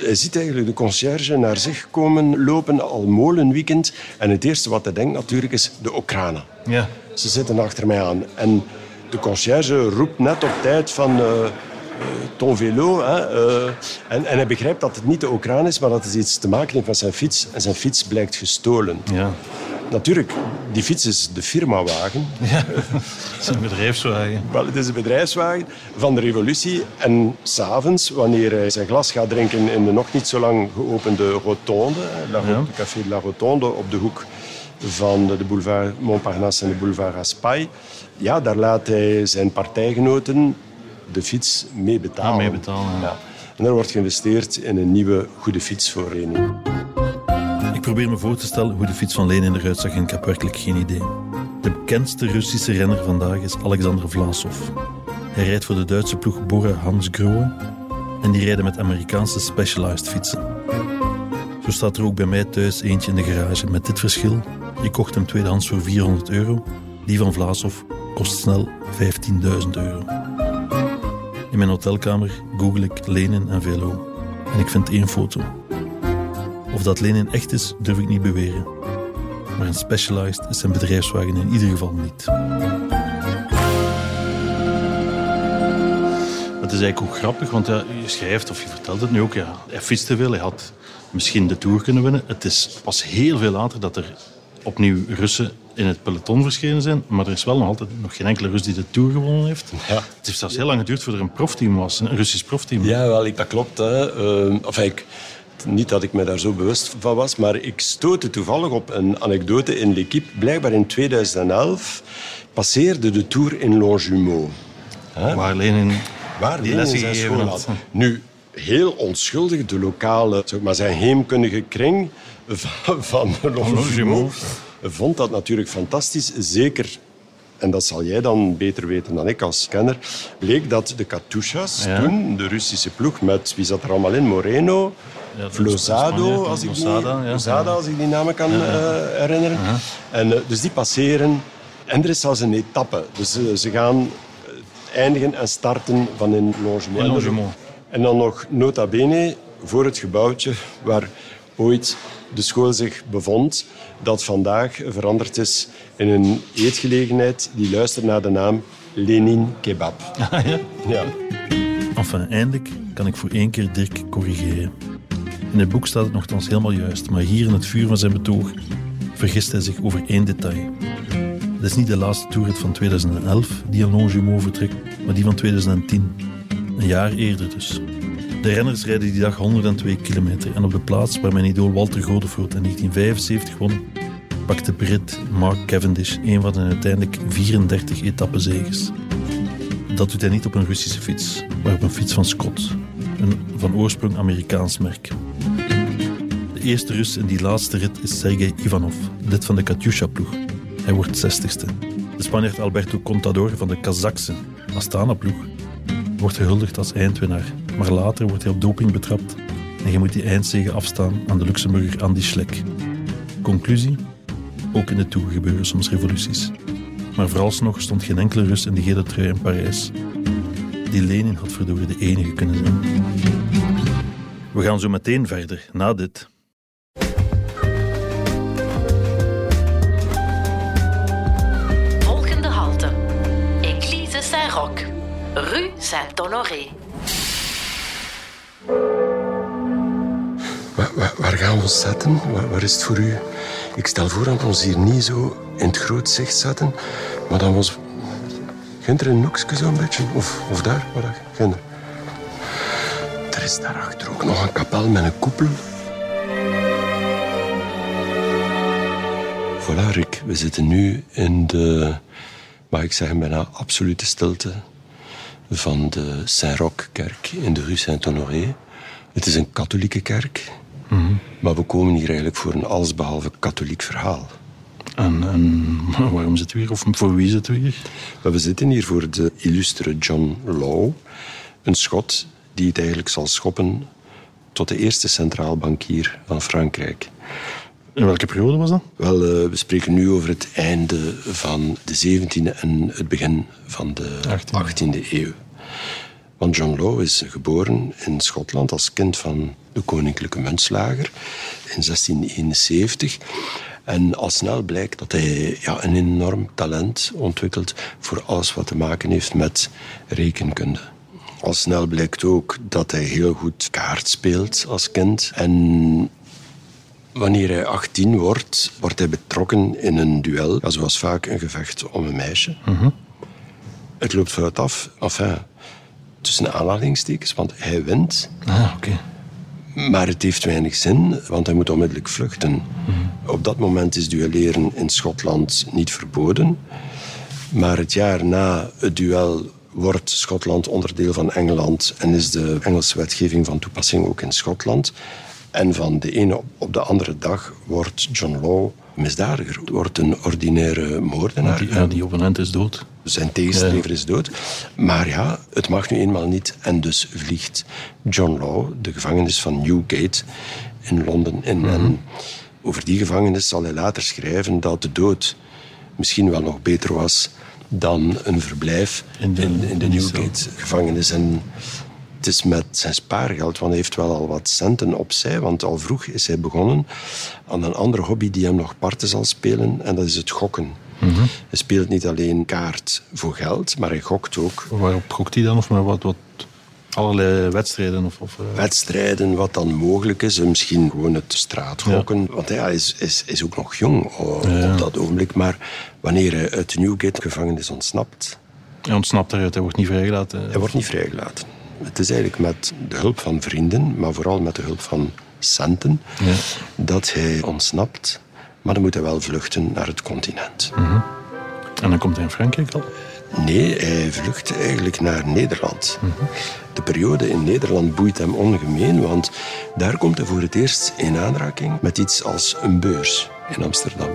hij ziet eigenlijk de conciërge naar zich komen lopen al molenweekend. En het eerste wat hij denkt natuurlijk is de Okrana. Ja. Ze zitten achter mij aan. En de conciërge roept net op tijd van... eh, eh, ton vélo. Hè, eh, en, en hij begrijpt dat het niet de Okraan is, maar dat het iets te maken heeft met zijn fiets. En zijn fiets blijkt gestolen. Ja. Natuurlijk, die fiets is de firmawagen. Zijn bedrijfswagen. Wel, het is een bedrijfswagen van de revolutie. En s'avonds, wanneer hij zijn glas gaat drinken in de nog niet zo lang geopende rotonde, hè, La, Ja. het café de la Rotonde op de hoek van de boulevard Montparnasse en de boulevard Raspail, ja, daar laat hij zijn partijgenoten de fiets mee betalen. Ah, mee betalen, ja. En er wordt geïnvesteerd in een nieuwe goede fiets voor Lenin. Ik probeer me voor te stellen hoe de fiets van Lenin eruit zag en ik heb werkelijk geen idee. De bekendste Russische renner vandaag is Alexander Vlasov. Hij rijdt voor de Duitse ploeg Bora Hansgrohe en die rijden met Amerikaanse Specialized fietsen. Zo staat er ook bij mij thuis eentje in de garage met dit verschil. Ik kocht hem tweedehands voor 400 euro. Die van Vlasov kost snel 15.000 euro. In mijn hotelkamer google ik Lenin en Velo en ik vind één foto. Of dat Lenin echt is, durf ik niet beweren. Maar een Specialized is zijn bedrijfswagen in ieder geval niet. Het is eigenlijk ook grappig, want ja, je schrijft of je vertelt het nu ook. Ja, hij fietste veel, hij had misschien de Tour kunnen winnen. Het is pas heel veel later dat er opnieuw Russen in het peloton verschenen zijn. Maar er is wel nog altijd nog geen enkele Rus die de Tour gewonnen heeft. Ja. Het heeft zelfs heel lang geduurd voordat er een profteam was, een Russisch profteam. Ja, wel, ik, dat klopt. Hè. Ehm, enfin, ik, niet dat ik me daar zo bewust van was, maar ik stootte toevallig op een anekdote in L'Equipe. Blijkbaar in 2011 passeerde de Tour in Longjumeau. Waar Lenin Waar die lessen zijn gegeven school had. Nu, heel onschuldig, de lokale, zeg maar zijn heemkundige kring van, van Longjumeau Longjumeau. vond dat natuurlijk fantastisch. Zeker, en dat zal jij dan beter weten dan ik als kenner, bleek dat de Katusha's Ja. toen, de Russische ploeg, met wie zat er allemaal in? Moreno, Ja, Spanje, als ik, Losada, die, ja. Losada, als ik die namen kan eh, herinneren. En, eh, dus die passeren. En er is zelfs een etappe. Dus eh, ze gaan eindigen en starten van in Longjumeau. En dan nog nota bene voor het gebouwtje waar ooit de school zich bevond, dat vandaag veranderd is in een eetgelegenheid die luistert naar de naam Lenin Kebab. Ah, ja. Ja. Enfin, eindelijk kan ik voor één keer Dirk corrigeren. In het boek staat het nogthans helemaal juist, maar hier in het vuur van zijn betoog vergist hij zich over één detail. Het is niet de laatste toerrit van 2011 die in Longjumeau vertrekt, maar die van 2010. Een jaar eerder dus. De renners rijden die dag 102 kilometer en op de plaats waar mijn idool Walter Godefroot in 1975 won, pakte Brit Mark Cavendish een van de uiteindelijk 34 etappenzegers. Dat doet hij niet op een Russische fiets, maar op een fiets van Scott, een van oorsprong Amerikaans merk. De eerste Rus in die laatste rit is Sergei Ivanov, lid van de Katyusha-ploeg. Hij wordt 60ste. De Spanjaard Alberto Contador van de Kazakse Astana-ploeg wordt gehuldigd als eindwinnaar, maar later wordt hij op doping betrapt en je moet die eindzege afstaan aan de Luxemburger Andy Schleck. Conclusie? Ook in de Tour gebeuren soms revoluties. Maar vooralsnog stond geen enkele Rus in de gele trui in Parijs. Die Lenin had verdorie de enige kunnen zijn. We gaan zo meteen verder, na dit. Volgende halte. Église Saint-Roch. Rue Saint-Honoré. Waar, waar- waar gaan we ons zetten? Waar, waar is het voor u? Ik stel voor dat we ons hier niet zo in het groot zicht zetten, maar dan was. Gunt er een hoekje zo'n beetje? Of, of daar? Waar dat- Gunt er? Is daarachter ook nog een kapel met een koepel. Voilà, Rick. We zitten nu in de, mag ik zeggen, bijna absolute stilte van de Saint-Roch-kerk in de rue Saint-Honoré. Het is een katholieke kerk, maar we komen hier eigenlijk voor een allesbehalve katholiek verhaal. En, en waarom zitten we hier? Of voor wie zitten we hier? We zitten hier voor de illustere John Law, een Schot die het eigenlijk zal schoppen tot de eerste centraal bankier van Frankrijk. In welke periode was dat? Wel, eh, we spreken nu over het einde van de 17e en het begin van de 18e, eeuw. Want John Law is geboren in Schotland als kind van de koninklijke muntslager in 1671. En al snel blijkt dat hij ja, een enorm talent ontwikkelt voor alles wat te maken heeft met rekenkunde. Al snel blijkt ook dat hij heel goed kaart speelt als kind. En Wanneer hij 18 wordt, wordt hij betrokken in een duel. Ja, zoals vaak een gevecht om een meisje. Het loopt fout af. Enfin, tussen aanhalingstekens, want hij wint. Ah, oké. Maar het heeft weinig zin, want hij moet onmiddellijk vluchten. Op dat moment is duelleren in Schotland niet verboden. Maar het jaar na het duel wordt Schotland onderdeel van Engeland en is de Engelse wetgeving van toepassing ook in Schotland. En van de ene op de andere dag wordt John Law misdadiger, wordt een ordinaire moordenaar. Die, ja, die opponent is dood. Zijn tegenstrever is dood. Maar ja, het mag nu eenmaal niet. En dus vliegt John Law de gevangenis van Newgate in Londen in. En over die gevangenis zal hij later schrijven dat de dood misschien wel nog beter was dan een verblijf in de, in, de Newgate-gevangenis. En het is met zijn spaargeld, want hij heeft wel al wat centen opzij. Want al vroeg is hij begonnen aan een andere hobby die hem nog parten zal spelen. En dat is het gokken. Hij speelt niet alleen kaart voor geld, maar hij gokt ook. Waarop gokt hij dan? Of maar wat, wat allerlei wedstrijden? Of, of, uh... Wedstrijden, wat dan mogelijk is. En misschien gewoon het straatgokken. Ja. Want hij is, is, is ook nog jong op, ja. op dat ogenblik. Maar wanneer hij uit de Newgate-gevangenis ontsnapt... Hij ontsnapt eruit, hij wordt niet vrijgelaten? Hij wordt niet vrijgelaten. Het is eigenlijk met de hulp van vrienden, maar vooral met de hulp van centen, ja. dat hij ontsnapt. Maar dan moet hij wel vluchten naar het continent. Mm -hmm. En dan komt hij in Frankrijk al? Nee, hij vlucht eigenlijk naar Nederland. Mm -hmm. De periode in Nederland boeit hem ongemeen, want daar komt hij voor het eerst in aanraking met iets als een beurs in Amsterdam.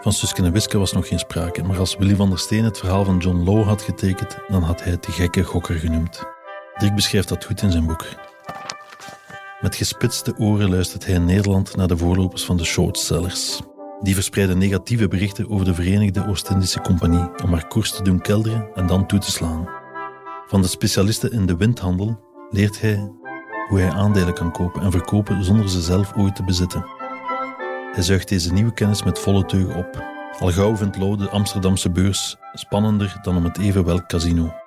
Van Suske en Wiske was nog geen sprake, maar als Willy van der Steen het verhaal van John Law had getekend, dan had hij het de gekke gokker genoemd. Dirk beschrijft dat goed in zijn boek. Met gespitste oren luistert hij in Nederland naar de voorlopers van de shortsellers. Die verspreiden negatieve berichten over de Verenigde Oost-Indische Compagnie om haar koers te doen kelderen en dan toe te slaan. Van de specialisten in de windhandel leert hij hoe hij aandelen kan kopen en verkopen zonder ze zelf ooit te bezitten. Hij zuigt deze nieuwe kennis met volle teugen op. Al gauw vindt Lau de Amsterdamse beurs spannender dan om het even welk casino.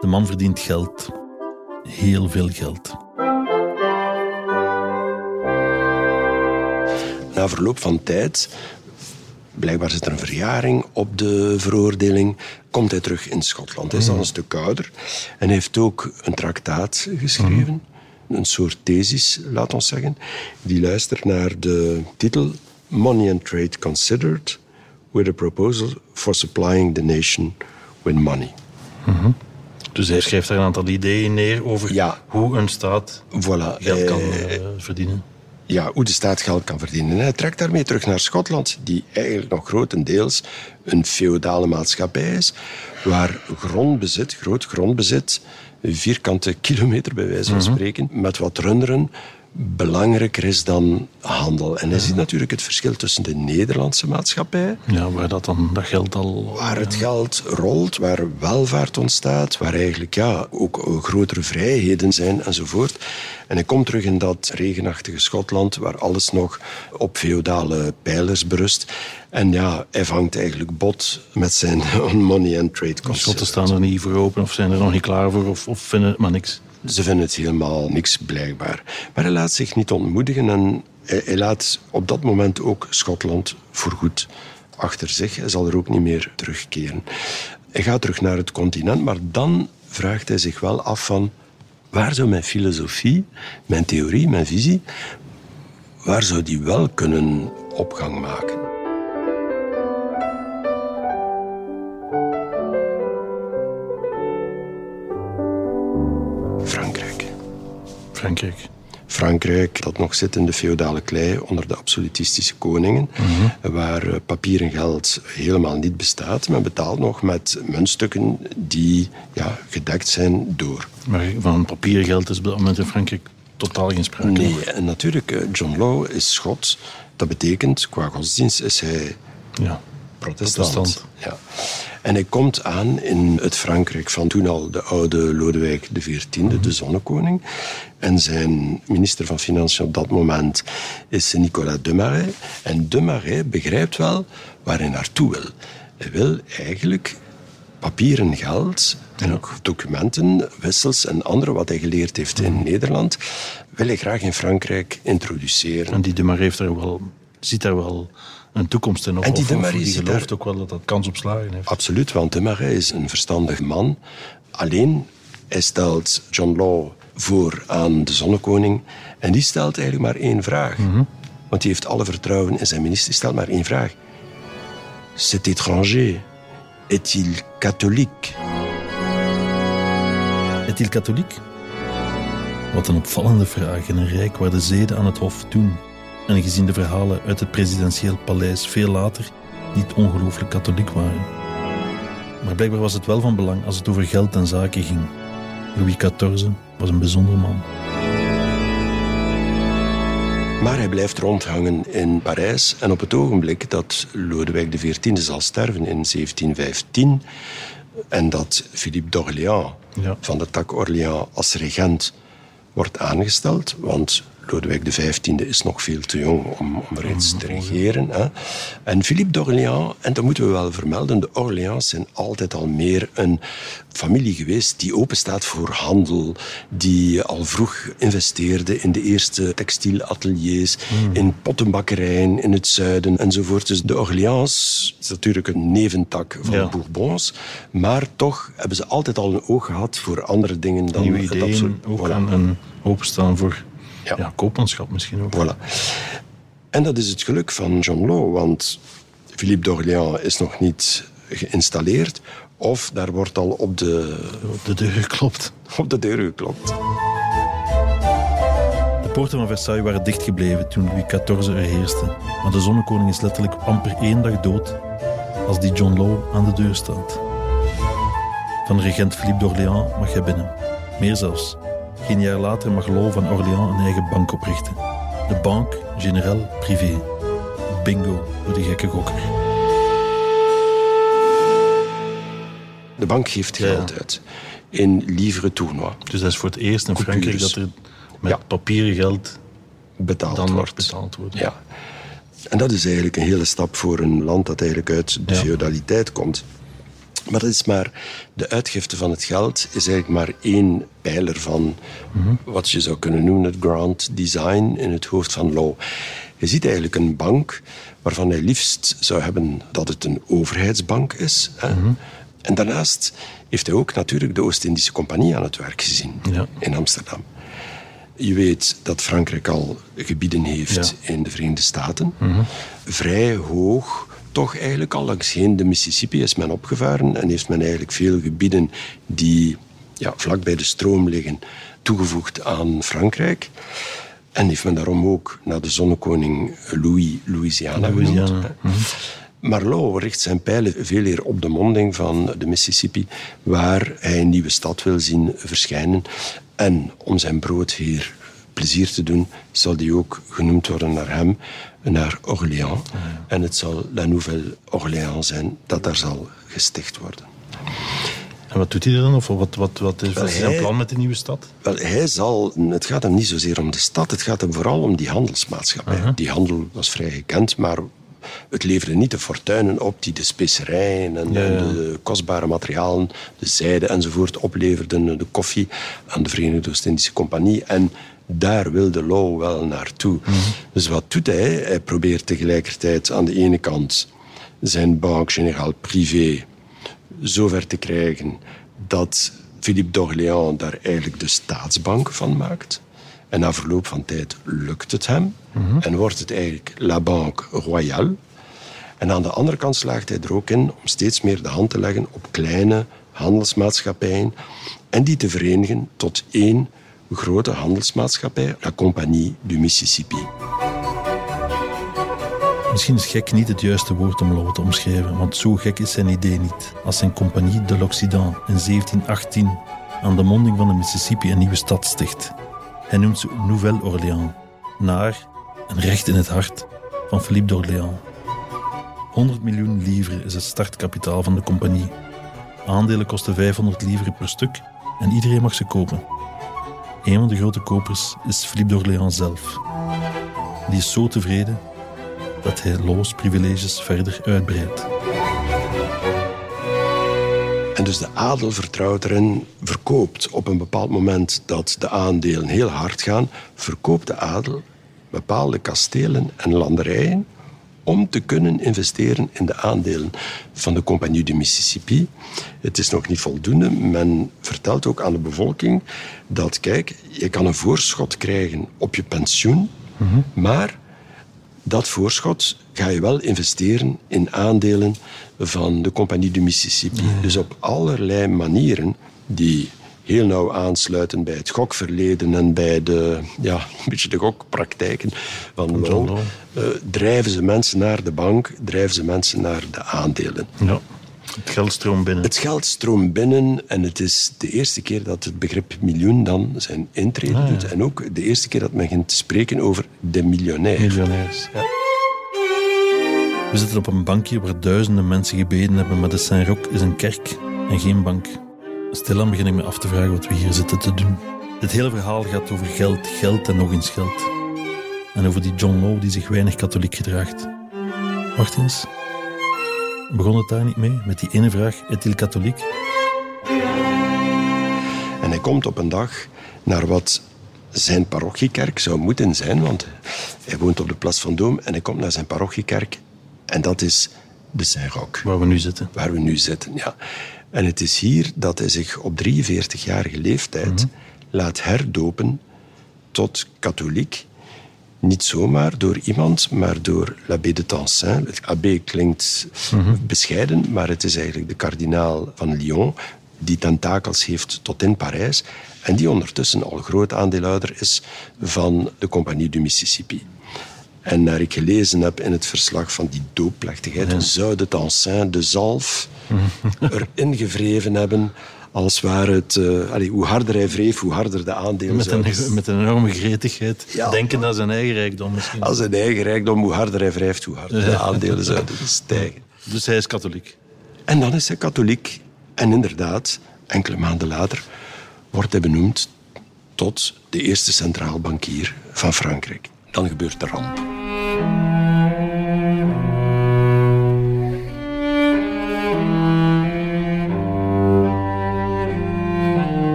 De man verdient geld. Heel veel geld. Na verloop van tijd, blijkbaar zit er een verjaring op de veroordeling, komt hij terug in Schotland. Hij is dan een stuk ouder en heeft ook een traktaat geschreven. Een soort thesis, laat ons zeggen. Die luistert naar de titel Money and Trade Considered with a proposal for supplying the nation with money. Dus hij schrijft daar een aantal ideeën neer over Ja. hoe een staat Voilà. geld kan Eh, eh, verdienen. ja, hoe de staat geld kan verdienen. En hij trekt daarmee terug naar Schotland, die eigenlijk nog grotendeels een feodale maatschappij is, waar grondbezit, groot grondbezit, vierkante kilometer bij wijze van spreken, met wat runderen, belangrijker is dan handel. En hij ziet natuurlijk het verschil tussen de Nederlandse maatschappij, Ja, waar dat dan dat geld al... waar het geld rolt, waar welvaart ontstaat, waar eigenlijk ja, ook grotere vrijheden zijn enzovoort. En hij komt terug in dat regenachtige Schotland, waar alles nog op feodale pijlers berust. En ja, hij vangt eigenlijk bot met zijn money and trade De costs. Schotten staan er niet voor open of zijn er nog niet klaar voor of, of vinden het maar niks. Ze vinden het helemaal niks blijkbaar. Maar hij laat zich niet ontmoedigen en hij, hij laat op dat moment ook Schotland voorgoed achter zich. Hij zal er ook niet meer terugkeren. Hij gaat terug naar het continent, maar dan vraagt hij zich wel af van waar zou mijn filosofie, mijn theorie, mijn visie, waar zou die wel kunnen opgang maken? Frankrijk. Frankrijk, dat nog zit in de feodale klei onder de absolutistische koningen, waar eh, papieren geld helemaal niet bestaat. Men betaalt nog met muntstukken die ja, gedekt zijn door. Maar van papieren geld is op dat moment in Frankrijk totaal geen sprake. Nee, en natuurlijk, eh, John Law is Schot. Dat betekent, qua godsdienst is hij Ja. protestant. Protestant. Ja. En hij komt aan in het Frankrijk van toen al de oude Lodewijk XIV, de zonnekoning. En zijn minister van Financiën op dat moment is Nicolas Demarais. En Demarais begrijpt wel waar hij naartoe wil. Hij wil eigenlijk papieren geld en ook documenten, wissels en andere wat hij geleerd heeft in Nederland, wil hij graag in Frankrijk introduceren. En die de Mar heeft daar wel, ziet daar wel een toekomst in. Of, En die of- de of Mar die ziet gelooft daar- ook wel dat dat kans op slagen heeft. Absoluut, want de Marais is een verstandig man. Alleen, hij stelt John Law voor aan de zonnekoning. En die stelt eigenlijk maar één vraag. Want die heeft alle vertrouwen in zijn minister. Die stelt maar één vraag. Cet étranger, est-il catholique? Est-il katholiek? Wat een opvallende vraag in een rijk waar de zeden aan het hof toen, en gezien de verhalen uit het presidentieel paleis veel later, niet ongelooflijk katholiek waren. Maar blijkbaar was het wel van belang als het over geld en zaken ging. Louis XIV was een bijzonder man. Maar hij blijft rondhangen in Parijs. En op het ogenblik dat Lodewijk XIV zal sterven in 1715 en dat Philippe d'Orléans Ja. van de tak Orléans als regent wordt aangesteld, want Lodewijk XV is nog veel te jong om, om reeds te regeren. Hè. En Philippe d'Orléans, en dat moeten we wel vermelden, de Orléans zijn altijd al meer een familie geweest die openstaat voor handel, die al vroeg investeerde in de eerste textielateliers, in pottenbakkerijen in het zuiden enzovoort. Dus de Orléans is natuurlijk een neventak van Ja. de Bourbons, maar toch hebben ze altijd al een oog gehad voor andere dingen dan Nieuwe het ideeën, absolu- ook Voilà. en, en openstaan voor Ja. ja. koopmanschap misschien ook. Voilà. En dat is het geluk van John Law, want Philippe d'Orléans is nog niet geïnstalleerd of daar wordt al op de, Op de deur geklopt. op de deur geklopt. De poorten van Versailles waren dichtgebleven toen Louis XIV er heerste. Maar de zonnekoning is letterlijk amper één dag dood als die John Law aan de deur staat. Van regent Philippe d'Orléans mag hij binnen. Meer zelfs. Geen jaar later mag Law van Orléans een eigen bank oprichten. De Banque Générale Privée. Bingo voor die gekke gokker. De bank geeft Ja. geld uit in livre. Dus dat is voor het eerst in Coupures. Frankrijk dat er met Ja. papieren geld Betaald dan wordt. betaald wordt. Ja. En dat is eigenlijk een hele stap voor een land dat eigenlijk uit de feudaliteit komt. Maar dat is maar, de uitgifte van het geld is eigenlijk maar één pijler van wat je zou kunnen noemen het grand design in het hoofd van Law. Je ziet eigenlijk een bank waarvan hij liefst zou hebben dat het een overheidsbank is. Hè? En daarnaast heeft hij ook natuurlijk de Oost-Indische Compagnie aan het werk gezien Ja. in Amsterdam. Je weet dat Frankrijk al gebieden heeft Ja. in de Verenigde Staten. Vrij hoog toch eigenlijk al langsheen de Mississippi is men opgevaren en heeft men eigenlijk veel gebieden die ja, vlak bij de stroom liggen toegevoegd aan Frankrijk. En heeft men daarom ook naar de zonnekoning Louis Louisiana, Louisiana. genoemd. Marlowe richt zijn pijlen veel eer op de monding van de Mississippi, waar hij een nieuwe stad wil zien verschijnen. En om zijn broodheer plezier te doen, zal die ook genoemd worden naar hem, naar Orléans. En het zal La Nouvelle Orléans zijn dat daar zal gesticht worden. En wat doet hij dan? Of wat, wat, wat is, wat is zijn hij- plan met die nieuwe stad? Wel, hij zal, het gaat hem niet zozeer om de stad, het gaat hem vooral om die handelsmaatschappij. Die handel was vrij gekend, maar het leverde niet de fortuinen op die de specerijen en, Ja, ja. en de kostbare materialen, de zijde enzovoort, opleverden, de koffie aan de Verenigde Oost-Indische Compagnie. En daar wilde Law wel naartoe. Dus wat doet hij? Hij probeert tegelijkertijd aan de ene kant zijn Banque Générale Privé zover te krijgen dat Philippe d'Orléans daar eigenlijk de staatsbank van maakt. En na verloop van tijd lukt het hem en wordt het eigenlijk La Banque Royale. En aan de andere kant slaagt hij er ook in om steeds meer de hand te leggen op kleine handelsmaatschappijen en die te verenigen tot één grote handelsmaatschappij, La Compagnie du Mississippi. Misschien is gek niet het juiste woord om Lowe te omschrijven, want zo gek is zijn idee niet. Als zijn Compagnie de l'Occident in 1718 aan de monding van de Mississippi een nieuwe stad sticht. Hij noemt ze Nouvelle-Orléans, naar en recht in het hart van Philippe d'Orléans. 100 miljoen livres is het startkapitaal van de compagnie. Aandelen kosten 500 livres per stuk en iedereen mag ze kopen. Een van de grote kopers is Philippe d'Orléans zelf. Die is zo tevreden dat hij Loos privileges verder uitbreidt. En dus de adel vertrouwt erin, verkoopt op een bepaald moment dat de aandelen heel hard gaan, verkoopt de adel bepaalde kastelen en landerijen om te kunnen investeren in de aandelen van de Compagnie du Mississippi. Het is nog niet voldoende. Men vertelt ook aan de bevolking dat, kijk, je kan een voorschot krijgen op je pensioen, maar dat voorschot ga je wel investeren in aandelen van de Compagnie du Mississippi. Dus op allerlei manieren die heel nauw aansluiten bij het gokverleden en bij de, ja, een beetje de gokpraktijken van eh, drijven ze mensen naar de bank, drijven ze mensen naar de aandelen. Ja. Het geld stroomt binnen. Het geld stroomt binnen en het is de eerste keer dat het begrip miljoen dan zijn intrede Ah, ja. doet. En ook de eerste keer dat men begint te spreken over de miljonair. Miljonairs. Ja. We zitten op een bankje waar duizenden mensen gebeden hebben, maar de Saint-Roch is een kerk en geen bank. Stilaan begin ik me af te vragen wat we hier zitten te doen. Dit hele verhaal gaat over geld, geld en nog eens geld. En over die John Lowe die zich weinig katholiek gedraagt. Wacht eens. Begon het daar niet mee, met die ene vraag, est-il katholiek? En hij komt op een dag naar wat zijn parochiekerk zou moeten zijn, want hij woont op de Place Vendôme en hij komt naar zijn parochiekerk en dat is de Saint-Roch, Waar we nu zitten. waar we nu zitten. Ja. En het is hier dat hij zich op 43-jarige leeftijd laat herdopen tot katholiek. Niet zomaar door iemand, maar door l'abbé de Tencin. Het abbé klinkt bescheiden, maar het is eigenlijk de kardinaal van Lyon, die tentakels heeft tot in Parijs en die ondertussen al groot aandeelhouder is van de Compagnie du Mississippi. En naar ik gelezen heb in het verslag van die doopplechtigheid, zou de Tencin de zalf erin gevreven hebben als ware het... eh, allee, hoe harder hij wreef, hoe harder de aandelen Met een, met een enorme gretigheid. Ja. Denken aan zijn eigen rijkdom misschien. Als zijn eigen rijkdom, hoe harder hij wrijft, hoe harder de aandelen zouden stijgen. Dus hij is katholiek. En dan is hij katholiek. En inderdaad, enkele maanden later wordt hij benoemd tot de eerste centraal bankier van Frankrijk. Dan gebeurt de ramp.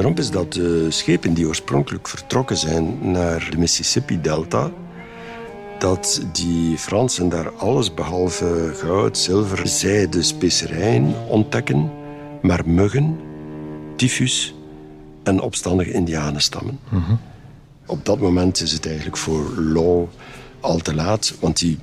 De ramp is dat de schepen die oorspronkelijk vertrokken zijn naar de Mississippi-delta, dat die Fransen daar alles behalve goud, zilver, zijde, specerijen ontdekken, maar muggen, tyfus en opstandige indianenstammen. Op dat moment is het eigenlijk voor Law al te laat, want die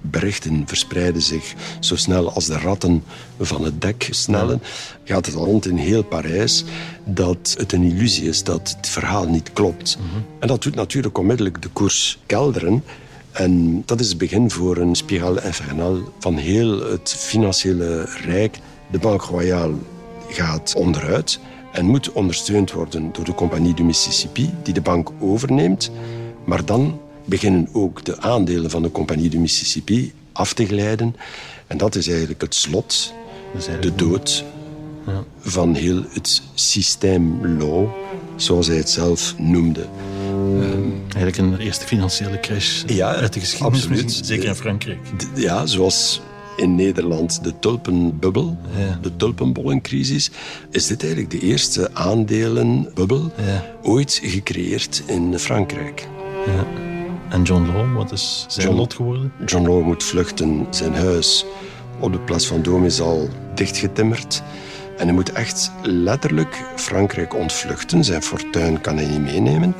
berichten verspreiden zich zo snel als de ratten van het dek snellen. Gaat het al rond in heel Parijs dat het een illusie is, dat het verhaal niet klopt. En dat doet natuurlijk onmiddellijk de koers kelderen. En dat is het begin voor een spiraal infernale van heel het financiële rijk. De Banque Royale gaat onderuit en moet ondersteund worden door de Compagnie du Mississippi, die de bank overneemt. Maar dan beginnen ook de aandelen van de Compagnie du Mississippi af te glijden. En dat is eigenlijk het slot, de dood van heel het systeem law, zoals hij het zelf noemde. Eigenlijk een eerste financiële crash Ja, uit de geschiedenis. absoluut. Zeker in Frankrijk. Ja, zoals in Nederland de tulpenbubbel, Ja. de tulpenbollencrisis, is dit eigenlijk de eerste aandelenbubbel Ja. ooit gecreëerd in Frankrijk. En John Law, wat is zijn John- lot geworden? John Law moet vluchten. Zijn huis op de Place Vendôme is al dichtgetimmerd. En hij moet echt letterlijk Frankrijk ontvluchten. Zijn fortuin kan hij niet meenemen.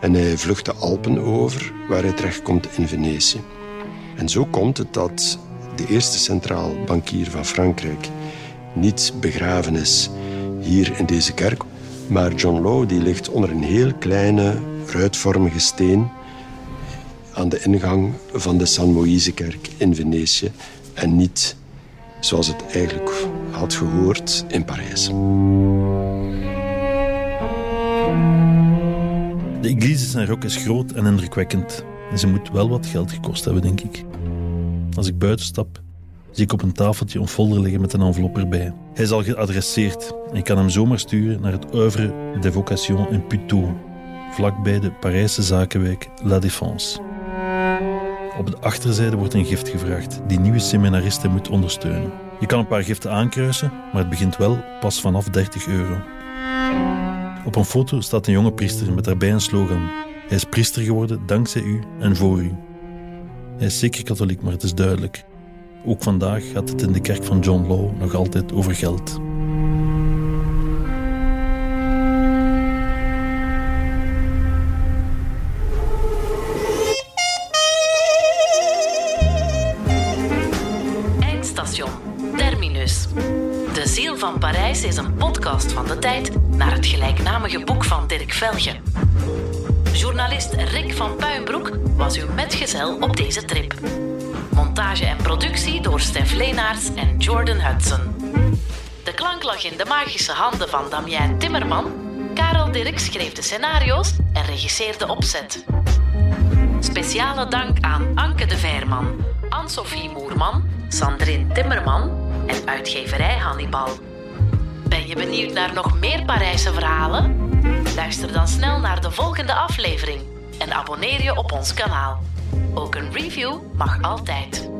En hij vlucht de Alpen over, waar hij terechtkomt in Venetië. En zo komt het dat de eerste centraal bankier van Frankrijk niet begraven is hier in deze kerk. Maar John Law die ligt onder een heel kleine, ruitvormige steen aan de ingang van de San Moïsekerk in Venetië en niet zoals het eigenlijk had gehoord in Parijs. De Église Saint-Roch is groot en indrukwekkend. En ze moet wel wat geld gekost hebben, denk ik. Als ik buiten stap, zie ik op een tafeltje een folder liggen met een envelop erbij. Hij is al geadresseerd en ik kan hem zomaar sturen naar het Oeuvre des Vocations in Puteaux, vlakbij de Parijse zakenwijk La Défense. Op de achterzijde wordt een gift gevraagd die nieuwe seminaristen moet ondersteunen. Je kan een paar giften aankruisen, maar het begint wel pas vanaf 30 euro. Op een foto staat een jonge priester met daarbij een slogan. Hij is priester geworden dankzij u en voor u. Hij is zeker katholiek, maar het is duidelijk. Ook vandaag gaat het in de kerk van John Law nog altijd over geld. En Jordan Hudson. De klank lag in de magische handen van Damien Timmerman. Karel Dirk schreef de scenario's en regisseerde de opzet. Speciale dank aan Anke de Veerman, Anne-Sophie Moerman, Sandrine Timmerman en uitgeverij Hannibal. Ben je benieuwd naar nog meer Parijse verhalen? Luister dan snel naar de volgende aflevering en abonneer je op ons kanaal. Ook een review mag altijd.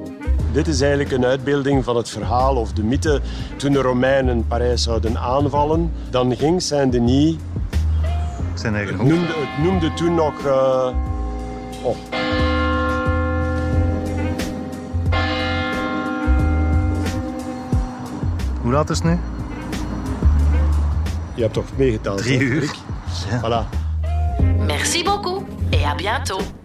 Dit is eigenlijk een uitbeelding van het verhaal of de mythe. Toen de Romeinen Parijs zouden aanvallen, dan ging Saint-Denis... Zijn eigen Het noemde, het noemde toen nog... eh, oh. Hoe laat is het nu? Je hebt toch meegeteld? Drie uur. Ja. Voilà. Merci beaucoup et à bientôt.